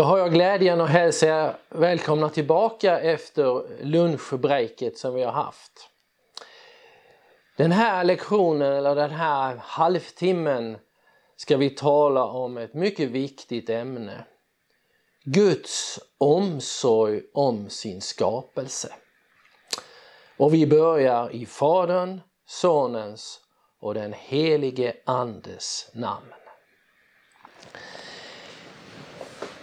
Då har jag glädjen att hälsa er välkomna tillbaka efter lunchbreaket som vi har haft. Den här lektionen, eller den här halvtimmen, ska vi tala om ett mycket viktigt ämne. Guds omsorg om sin skapelse. Och vi börjar i Faderns, Sonens och den helige Andes namn.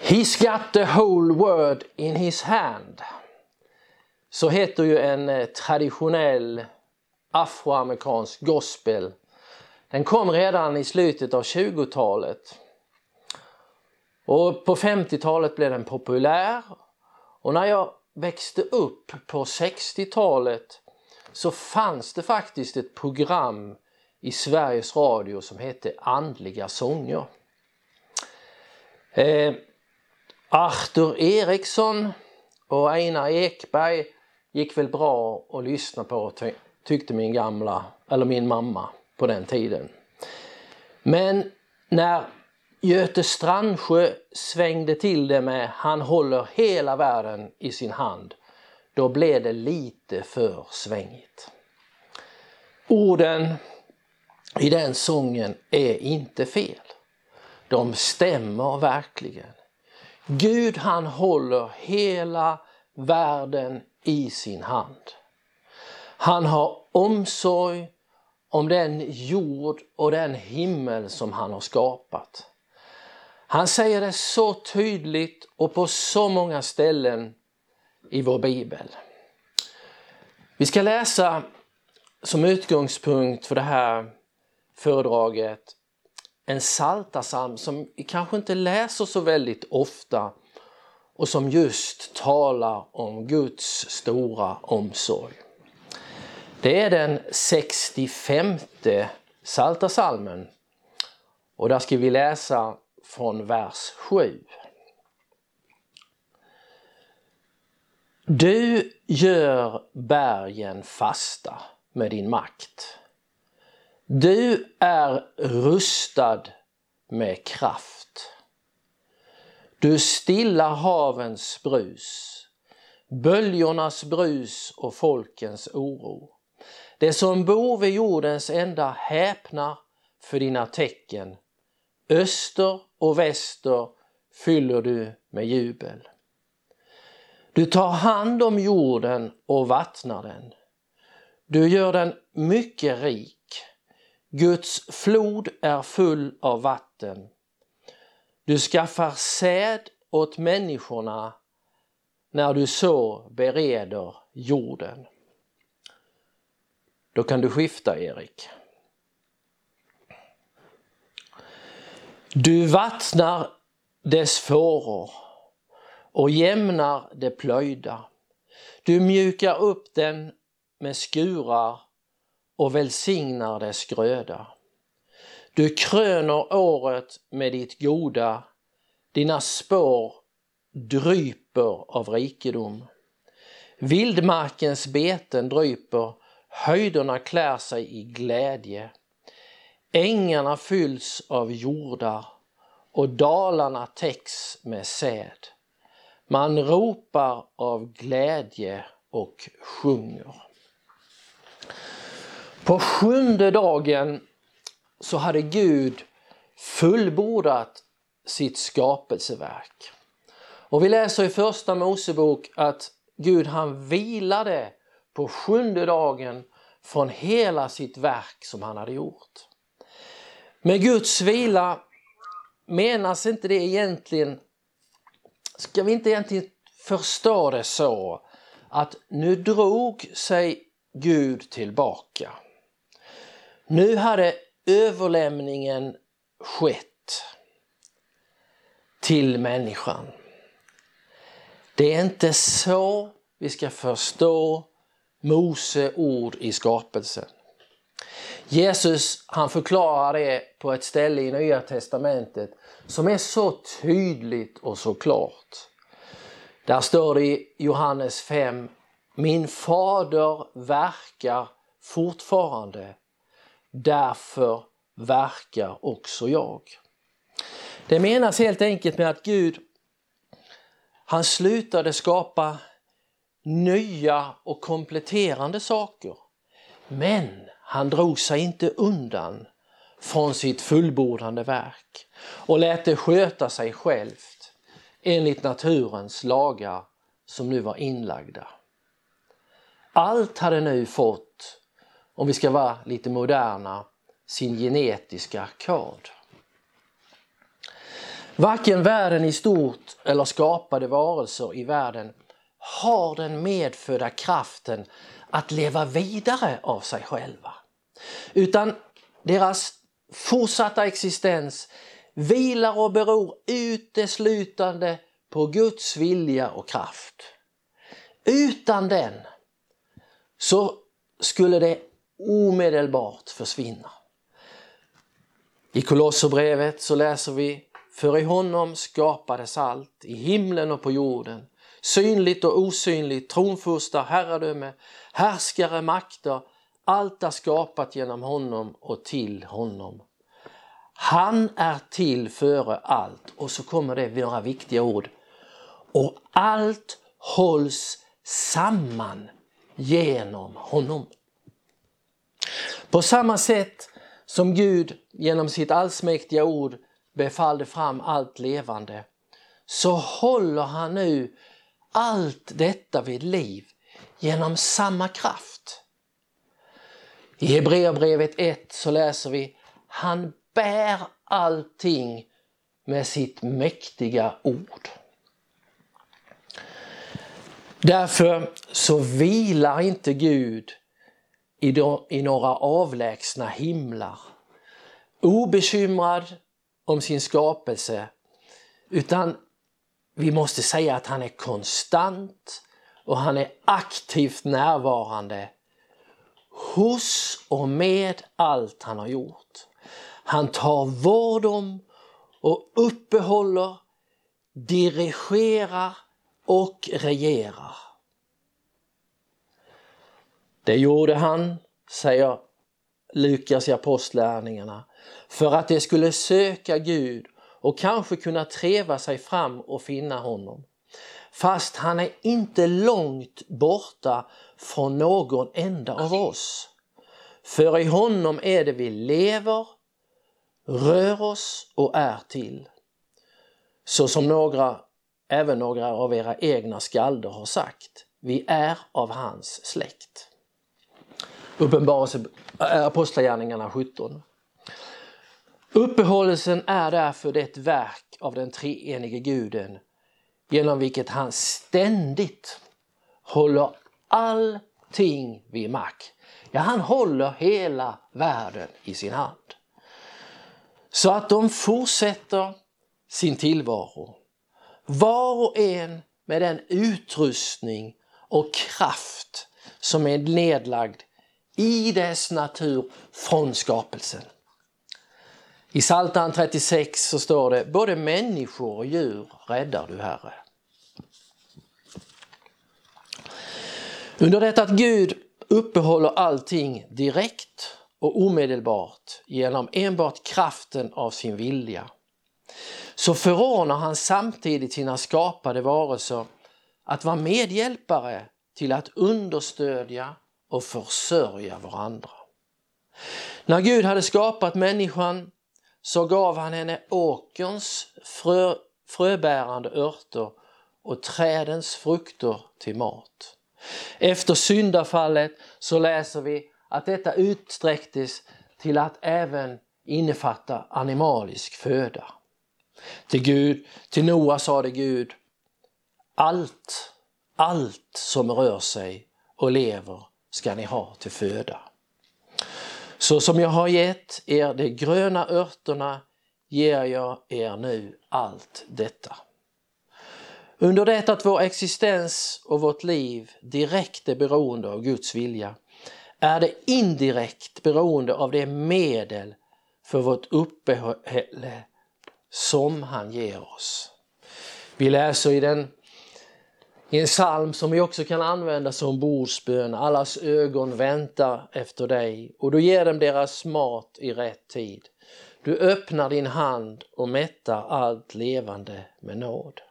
He's got the whole world in his hand. Så heter ju en eh, traditionell afroamerikansk gospel. Den kom redan i slutet av 20-talet. Och på 50-talet blev den populär. Och när jag växte upp på 60-talet så fanns det faktiskt ett program i Sveriges Radio som hette Andliga sånger. Eh, Arthur Eriksson och Einar Ekberg gick väl bra att lyssna på tyckte min gamla, eller min mamma på den tiden. Men när Göte Strandsjö svängde till det med Han håller hela världen i sin hand, då blev det lite för svängigt. Orden i den sången är inte fel. De stämmer verkligen. Gud han håller hela världen i sin hand. Han har omsorg om den jord och den himmel som han har skapat. Han säger det så tydligt och på så många ställen i vår bibel. Vi ska läsa som utgångspunkt för det här föredraget en saltasam som vi kanske inte läser så väldigt ofta och som just talar om Guds stora omsorg. Det är den 65 saltasalmen och där ska vi läsa från vers 7. Du gör bergen fasta med din makt. Du är rustad med kraft. Du stillar havens brus, böljornas brus och folkens oro. Det som bor vid jordens ända häpnar för dina tecken. Öster och väster fyller du med jubel. Du tar hand om jorden och vattnar den. Du gör den mycket rik. Guds flod är full av vatten. Du skaffar säd åt människorna när du så bereder jorden. Då kan du skifta, Erik. Du vattnar dess fåror och jämnar det plöjda. Du mjukar upp den med skurar och välsignar dess gröda. Du kröner året med ditt goda, dina spår dryper av rikedom. Vildmarkens beten dryper, höjderna klär sig i glädje. Ängarna fylls av jordar och dalarna täcks med säd. Man ropar av glädje och sjunger. På sjunde dagen så hade Gud fullbordat sitt skapelseverk. Och vi läser i första Mosebok att Gud han vilade på sjunde dagen från hela sitt verk som han hade gjort. Med Guds vila menas inte det egentligen, ska vi inte egentligen förstå det så att nu drog sig Gud tillbaka. Nu hade överlämningen skett till människan. Det är inte så vi ska förstå Mose ord i skapelsen. Jesus han förklarar det på ett ställe i Nya Testamentet som är så tydligt och så klart. Där står det i Johannes 5 Min fader verkar fortfarande Därför verkar också jag. Det menas helt enkelt med att Gud Han slutade skapa nya och kompletterande saker. Men han drog sig inte undan från sitt fullbordande verk och lät det sköta sig självt enligt naturens lagar som nu var inlagda. Allt hade nu fått, om vi ska vara lite moderna, sin genetiska kod. Varken världen i stort eller skapade varelser i världen har den medfödda kraften att leva vidare av sig själva. Utan deras fortsatta existens vilar och beror uteslutande på Guds vilja och kraft. Utan den så skulle det omedelbart försvinna. I Kolosserbrevet så läser vi För i honom skapades allt, i himlen och på jorden, synligt och osynligt, tronfurstar, herradöme, härskare, makter, allt är skapat genom honom och till honom. Han är till före allt och så kommer det några viktiga ord. Och allt hålls samman genom honom. På samma sätt som Gud genom sitt allsmäktiga ord befallde fram allt levande så håller han nu allt detta vid liv genom samma kraft. I Hebreerbrevet 1 så läser vi Han bär allting med sitt mäktiga ord. Därför så vilar inte Gud i, i några avlägsna himlar obekymrad om sin skapelse utan vi måste säga att han är konstant och han är aktivt närvarande hos och med allt han har gjort. Han tar vård om och uppehåller, dirigerar och regerar. Det gjorde han, säger Lukas i Apostlärningarna, för att de skulle söka Gud och kanske kunna treva sig fram och finna honom. Fast han är inte långt borta från någon enda av oss. För i honom är det vi lever, rör oss och är till. Så som några, även några av era egna skalder har sagt, vi är av hans släkt. Uppenbarelse, äh, Apostlagärningarna 17. Uppehållelsen är därför det verk av den treenige guden genom vilket han ständigt håller allting vid mack. Ja, han håller hela världen i sin hand. Så att de fortsätter sin tillvaro. Var och en med den utrustning och kraft som är nedlagd i dess natur från skapelsen. I Psaltaren 36 så står det både människor och djur räddar du Herre. Under detta att Gud uppehåller allting direkt och omedelbart genom enbart kraften av sin vilja så förordnar han samtidigt sina skapade varelser att vara medhjälpare till att understödja och försörja varandra. När Gud hade skapat människan så gav han henne åkerns frö, fröbärande örter och trädens frukter till mat. Efter syndafallet så läser vi att detta utsträcktes till att även innefatta animalisk föda. Till Gud, till Noa sade Gud, allt, allt som rör sig och lever ska ni ha till föda. Så som jag har gett er de gröna örterna ger jag er nu allt detta. Under det att vår existens och vårt liv direkt är beroende av Guds vilja är det indirekt beroende av det medel för vårt uppehälle som han ger oss. Vi läser i den i en psalm som vi också kan använda som bordsbön. Allas ögon väntar efter dig och du ger dem deras mat i rätt tid. Du öppnar din hand och mättar allt levande med nåd.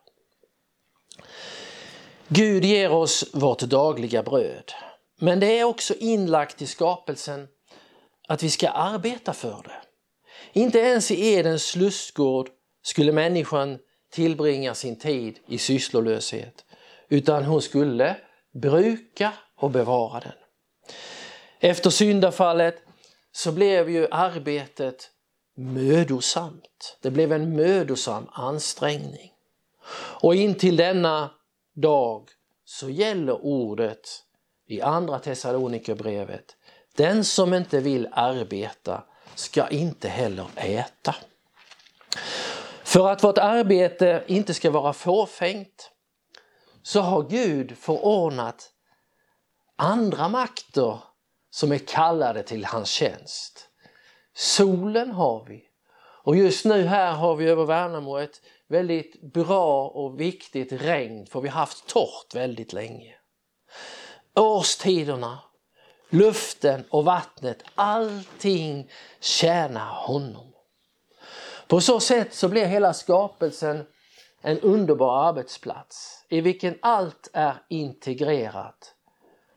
Gud ger oss vårt dagliga bröd. Men det är också inlagt i skapelsen att vi ska arbeta för det. Inte ens i Edens lustgård skulle människan tillbringa sin tid i sysslolöshet utan hon skulle bruka och bevara den. Efter syndafallet så blev ju arbetet mödosamt. Det blev en mödosam ansträngning. Och intill denna dag så gäller ordet i Andra Thessalonikerbrevet den som inte vill arbeta ska inte heller äta. För att vårt arbete inte ska vara fåfängt så har Gud förordnat andra makter som är kallade till hans tjänst. Solen har vi och just nu här har vi över Värnamo ett väldigt bra och viktigt regn för vi har haft torrt väldigt länge. Årstiderna, luften och vattnet, allting tjänar honom. På så sätt så blir hela skapelsen en underbar arbetsplats i vilken allt är integrerat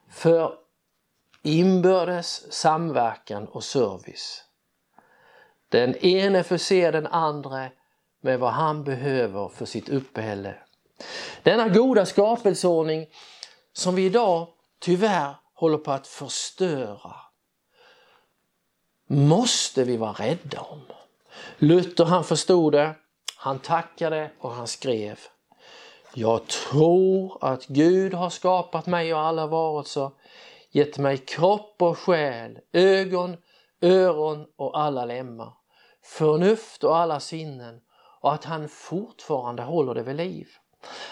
för inbördes samverkan och service. Den ene förser den andra med vad han behöver för sitt uppehälle. Denna goda skapelseordning som vi idag tyvärr håller på att förstöra måste vi vara rädda om. Luther han förstod det, han tackade och han skrev Jag tror att Gud har skapat mig och alla varelser, gett mig kropp och själ, ögon, öron och alla lemmar, förnuft och alla sinnen och att han fortfarande håller det vid liv.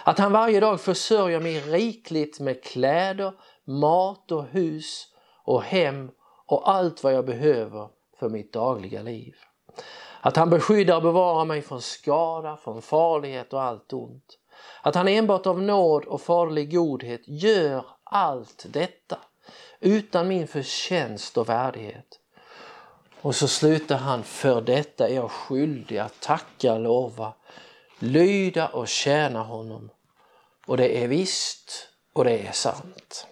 Att han varje dag försörjer mig rikligt med kläder, mat och hus och hem och allt vad jag behöver för mitt dagliga liv. Att han beskyddar och bevarar mig från skada, från farlighet och allt ont. Att han enbart av nåd och faderlig godhet gör allt detta utan min förtjänst och värdighet. Och så slutar han, för detta är jag skyldig att tacka och lova, lyda och tjäna honom. Och det är visst och det är sant.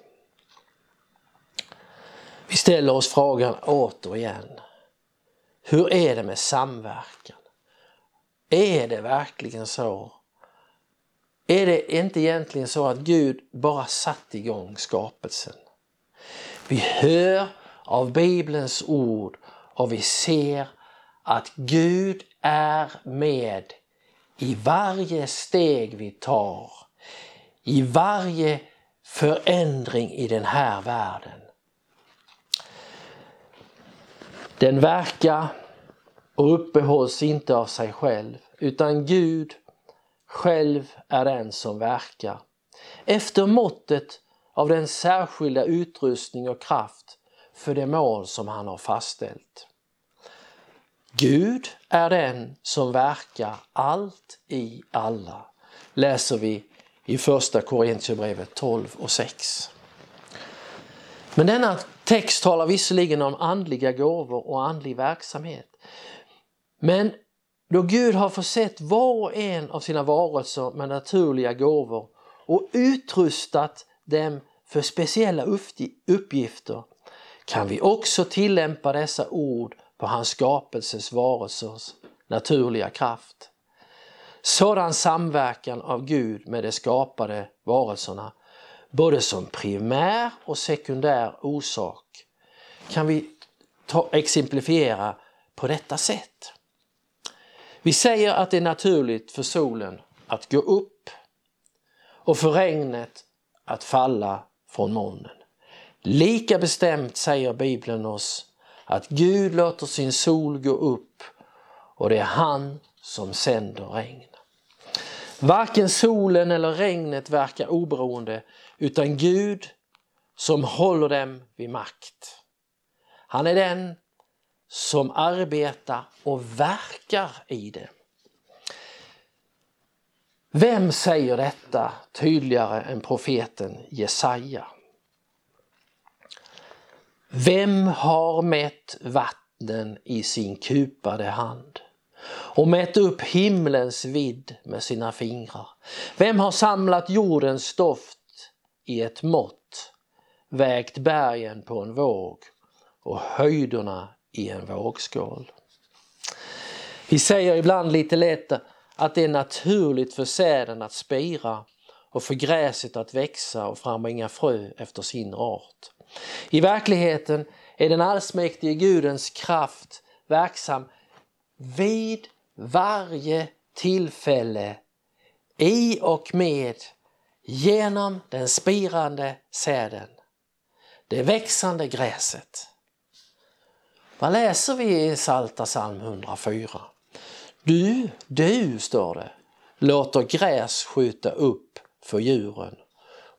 Vi ställer oss frågan återigen. Hur är det med samverkan? Är det verkligen så? Är det inte egentligen så att Gud bara satt igång skapelsen? Vi hör av Bibelns ord och vi ser att Gud är med i varje steg vi tar, i varje förändring i den här världen. Den verkar och uppehålls inte av sig själv utan Gud själv är den som verkar efter måttet av den särskilda utrustning och kraft för det mål som han har fastställt. Gud är den som verkar allt i alla, läser vi i första Korintierbrevet 12 och 6. Men denna text talar visserligen om andliga gåvor och andlig verksamhet. Men då Gud har försett var och en av sina varelser med naturliga gåvor och utrustat dem för speciella uppgifter kan vi också tillämpa dessa ord på hans skapelses varelsers naturliga kraft. Sådan samverkan av Gud med de skapade varelserna, både som primär och sekundär orsak, kan vi ta, exemplifiera på detta sätt. Vi säger att det är naturligt för solen att gå upp och för regnet att falla från molnen. Lika bestämt säger Bibeln oss att Gud låter sin sol gå upp och det är han som sänder regn. Varken solen eller regnet verkar oberoende utan Gud som håller dem vid makt. Han är den som arbetar och verkar i det. Vem säger detta tydligare än profeten Jesaja? Vem har mätt vattnen i sin kupade hand och mätt upp himlens vidd med sina fingrar? Vem har samlat jordens stoft i ett mått, vägt bergen på en våg och höjderna i en vågskål? Vi säger ibland lite lätt att det är naturligt för säden att spira och för gräset att växa och frambringa frö efter sin art. I verkligheten är den allsmäktige Gudens kraft verksam vid varje tillfälle i och med genom den spirande säden, det växande gräset. Vad läser vi i Salta psalm 104? Du, du, står det, låter gräs skjuta upp för djuren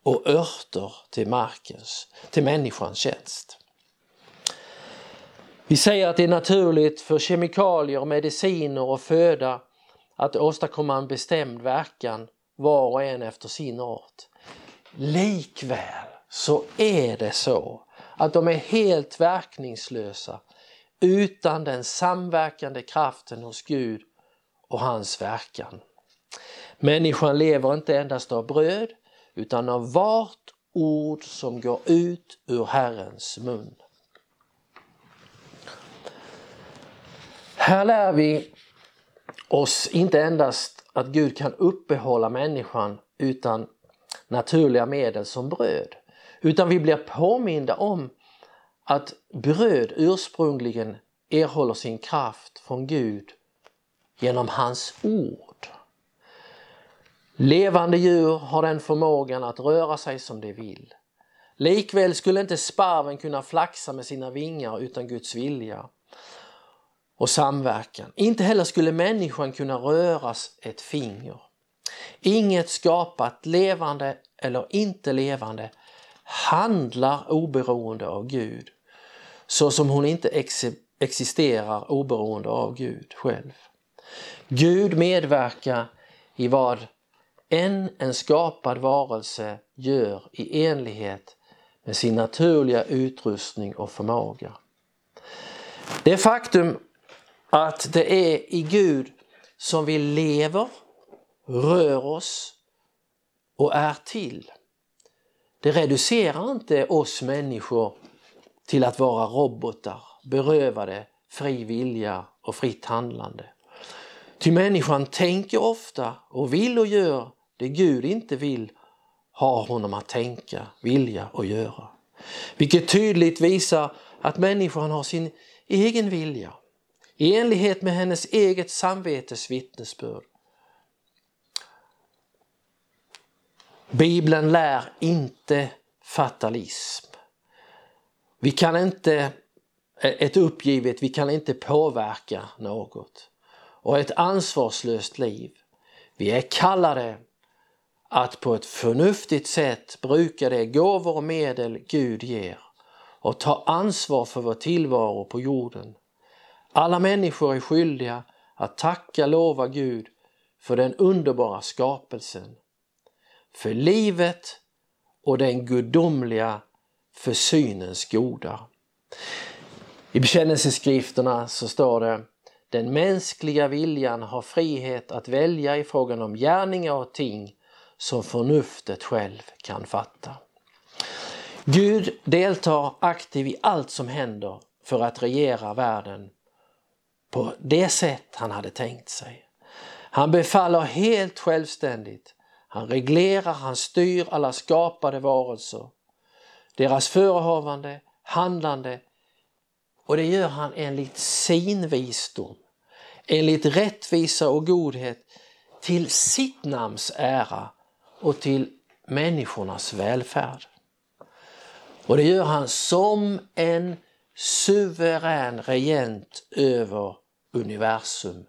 och örter till markens, till människans tjänst. Vi säger att det är naturligt för kemikalier, mediciner och föda att åstadkomma en bestämd verkan var och en efter sin art. Likväl så är det så att de är helt verkningslösa utan den samverkande kraften hos Gud och hans verkan. Människan lever inte endast av bröd utan av vart ord som går ut ur Herrens mun. Här lär vi oss inte endast att Gud kan uppehålla människan utan naturliga medel som bröd. Utan vi blir påminda om att bröd ursprungligen erhåller sin kraft från Gud genom hans ord. Levande djur har den förmågan att röra sig som de vill. Likväl skulle inte sparven kunna flaxa med sina vingar utan Guds vilja och samverkan. Inte heller skulle människan kunna röras ett finger. Inget skapat, levande eller inte levande, handlar oberoende av Gud så som hon inte ex existerar oberoende av Gud själv. Gud medverkar i vad än en skapad varelse gör i enlighet med sin naturliga utrustning och förmåga. Det faktum att det är i Gud som vi lever, rör oss och är till. Det reducerar inte oss människor till att vara robotar, berövade fri vilja och fritt handlande. Ty människan tänker ofta och vill och gör det Gud inte vill ha honom att tänka, vilja och göra. Vilket tydligt visar att människan har sin egen vilja i enlighet med hennes eget samvetes vittnesbörd. Bibeln lär inte fatalism. Vi kan inte, ett uppgivet, vi kan inte påverka något. Och ett ansvarslöst liv. Vi är kallade att på ett förnuftigt sätt bruka de gåvor och medel Gud ger och ta ansvar för vår tillvaro på jorden. Alla människor är skyldiga att tacka lova Gud för den underbara skapelsen, för livet och den gudomliga försynens goda. I bekännelseskrifterna så står det den mänskliga viljan har frihet att välja i frågan om gärningar och ting som förnuftet själv kan fatta. Gud deltar aktivt i allt som händer för att regera världen på det sätt han hade tänkt sig. Han befaller helt självständigt. Han reglerar, han styr alla skapade varelser. Deras förehavande, handlande och det gör han enligt sin visdom, enligt rättvisa och godhet till sitt namns ära och till människornas välfärd. Och det gör han som en suverän regent över universum.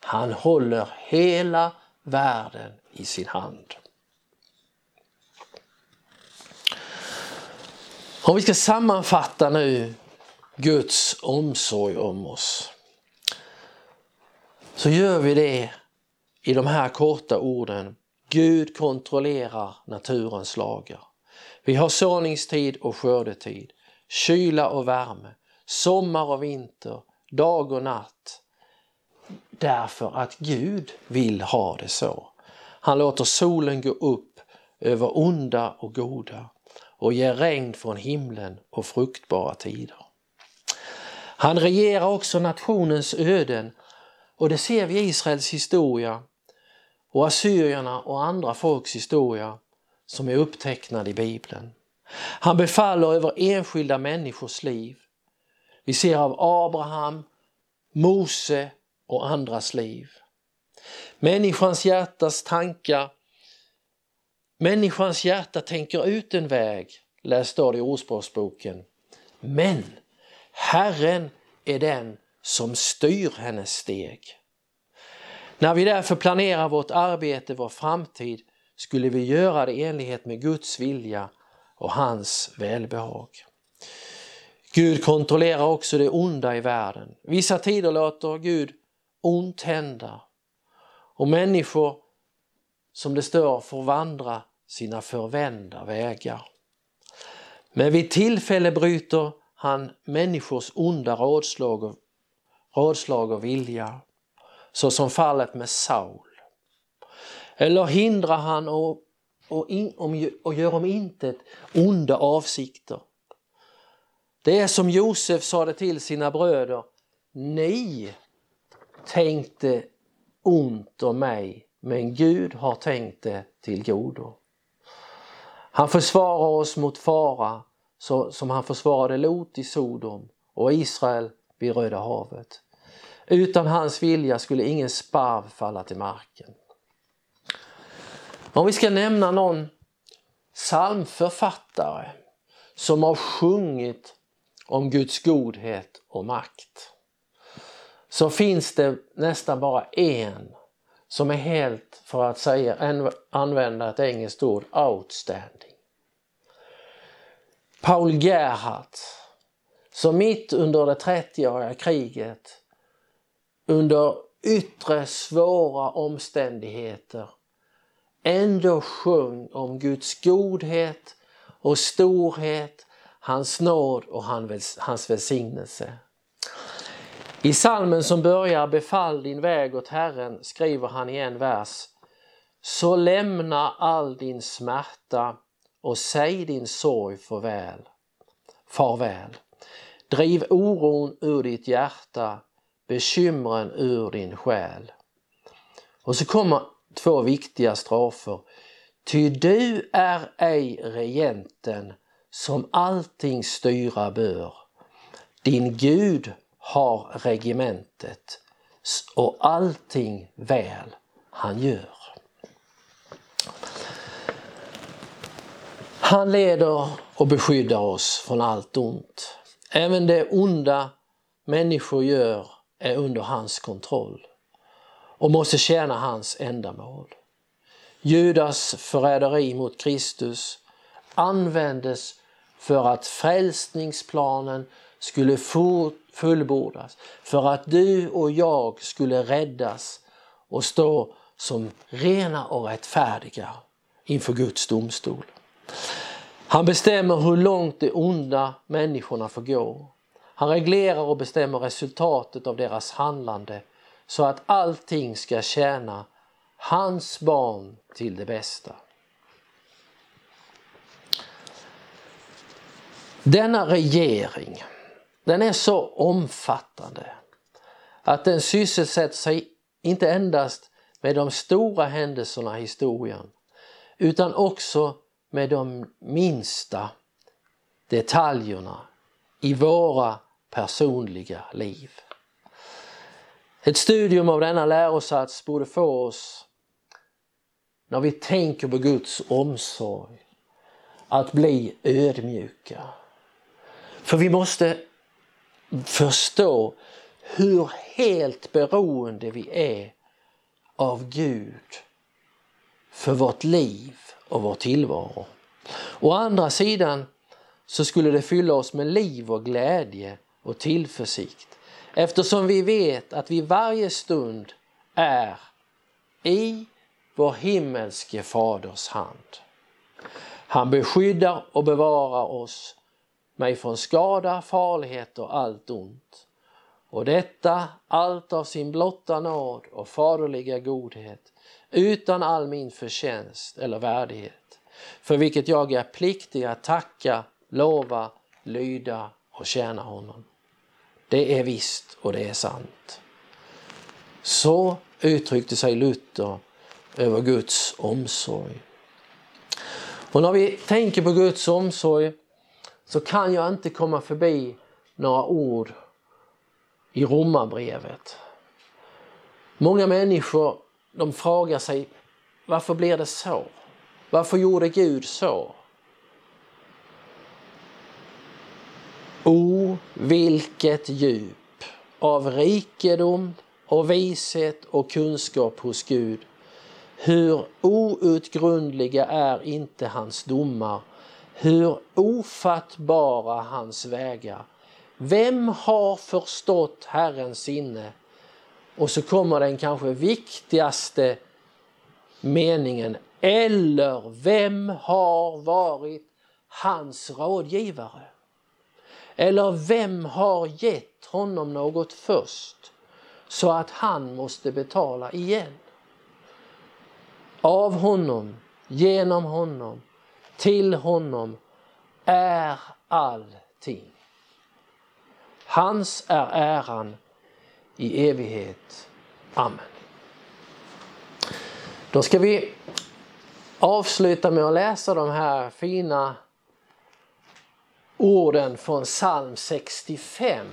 Han håller hela världen i sin hand. Om vi ska sammanfatta nu Guds omsorg om oss så gör vi det i de här korta orden. Gud kontrollerar naturens lagar. Vi har såningstid och skördetid, kyla och värme, sommar och vinter, dag och natt därför att Gud vill ha det så. Han låter solen gå upp över onda och goda och ger regn från himlen och fruktbara tider. Han regerar också nationens öden och det ser vi i Israels historia och assyrierna och andra folks historia som är upptecknad i Bibeln. Han befaller över enskilda människors liv. Vi ser av Abraham, Mose och andras liv. Människans hjärtas tankar Människans hjärta tänker ut en väg, läs står det i Ordspråksboken. Men Herren är den som styr hennes steg. När vi därför planerar vårt arbete, vår framtid, skulle vi göra det i enlighet med Guds vilja och hans välbehag. Gud kontrollerar också det onda i världen. Vissa tider låter Gud ont hända och människor, som det står, får vandra sina förvända vägar. Men vid tillfälle bryter han människors onda rådslag och, rådslag och vilja, så som fallet med Saul. Eller hindrar han och, och, in, om, och gör om intet onda avsikter. Det är som Josef sade till sina bröder, ni tänkte ont om mig, men Gud har tänkt det till godo. Han försvarar oss mot fara så, som han försvarade Lot i Sodom och Israel vid Röda havet. Utan hans vilja skulle ingen sparv falla till marken. Om vi ska nämna någon psalmförfattare som har sjungit om Guds godhet och makt så finns det nästan bara en som är helt, för att säga, använda ett engelskt ord, outstanding. Paul Gerhardt, som mitt under det 30-åriga kriget under yttre svåra omständigheter ändå sjöng om Guds godhet och storhet, hans nåd och hans välsignelse. I salmen som börjar Befall din väg åt Herren skriver han i en vers Så lämna all din smärta och säg din sorg farväl. farväl. Driv oron ur ditt hjärta, bekymren ur din själ. Och så kommer två viktiga strofer. Ty du är ej regenten som allting styra bör. Din Gud har regementet och allting väl han gör. Han leder och beskyddar oss från allt ont. Även det onda människor gör är under hans kontroll och måste tjäna hans ändamål. Judas förräderi mot Kristus användes för att frälsningsplanen skulle fullbordas, för att du och jag skulle räddas och stå som rena och rättfärdiga inför Guds domstol. Han bestämmer hur långt de onda människorna får gå. Han reglerar och bestämmer resultatet av deras handlande så att allting ska tjäna hans barn till det bästa. Denna regering, den är så omfattande att den sysselsätter sig inte endast med de stora händelserna i historien utan också med de minsta detaljerna i våra personliga liv. Ett studium av denna lärosats borde få oss, när vi tänker på Guds omsorg, att bli ödmjuka. För vi måste förstå hur helt beroende vi är av Gud för vårt liv och vår tillvaro. Å andra sidan så skulle det fylla oss med liv och glädje och tillförsikt eftersom vi vet att vi varje stund är i vår himmelske faders hand. Han beskyddar och bevarar oss mig från skada, farlighet och allt ont. och detta allt av sin blotta nåd och faderliga godhet, utan all min förtjänst eller värdighet, för vilket jag är pliktig att tacka, lova, lyda och tjäna honom. Det är visst och det är sant. Så uttryckte sig Luther över Guds omsorg. Och när vi tänker på Guds omsorg så kan jag inte komma förbi några ord i Romarbrevet. Många människor de frågar sig varför blir det så? Varför gjorde Gud så? O, vilket djup av rikedom och vishet och kunskap hos Gud. Hur outgrundliga är inte hans domar, hur ofattbara hans vägar. Vem har förstått Herrens sinne? Och så kommer den kanske viktigaste meningen. Eller vem har varit hans rådgivare? Eller vem har gett honom något först så att han måste betala igen? Av honom, genom honom, till honom är allting. Hans är äran i evighet. Amen. Då ska vi avsluta med att läsa de här fina orden från psalm 65.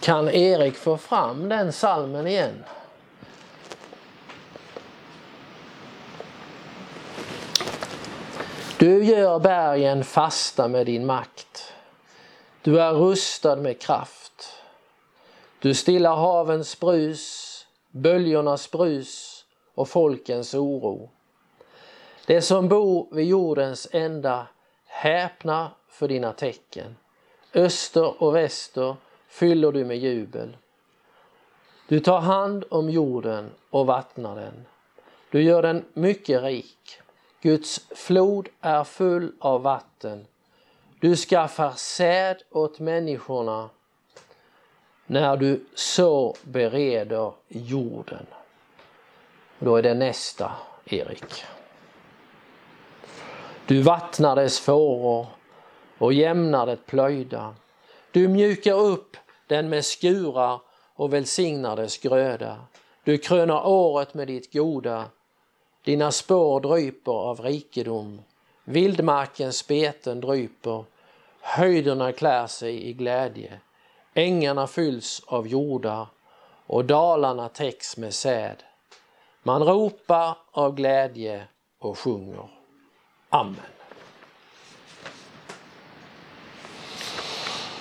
Kan Erik få fram den salmen igen? Du gör bergen fasta med din makt. Du är rustad med kraft. Du stillar havens brus, böljornas brus och folkens oro. Det som bor vid jordens ända häpnar för dina tecken. Öster och väster fyller du med jubel. Du tar hand om jorden och vattnar den. Du gör den mycket rik. Guds flod är full av vatten. Du skaffar säd åt människorna när du så bereder jorden. Då är det nästa Erik. Du vattnar dess fåror och jämnar det plöjda. Du mjukar upp den med skurar och välsignar dess gröda. Du kröner året med ditt goda. Dina spår dryper av rikedom. Vildmarkens beten dryper. Höjderna klär sig i glädje. Ängarna fylls av jordar och dalarna täcks med säd. Man ropar av glädje och sjunger. Amen.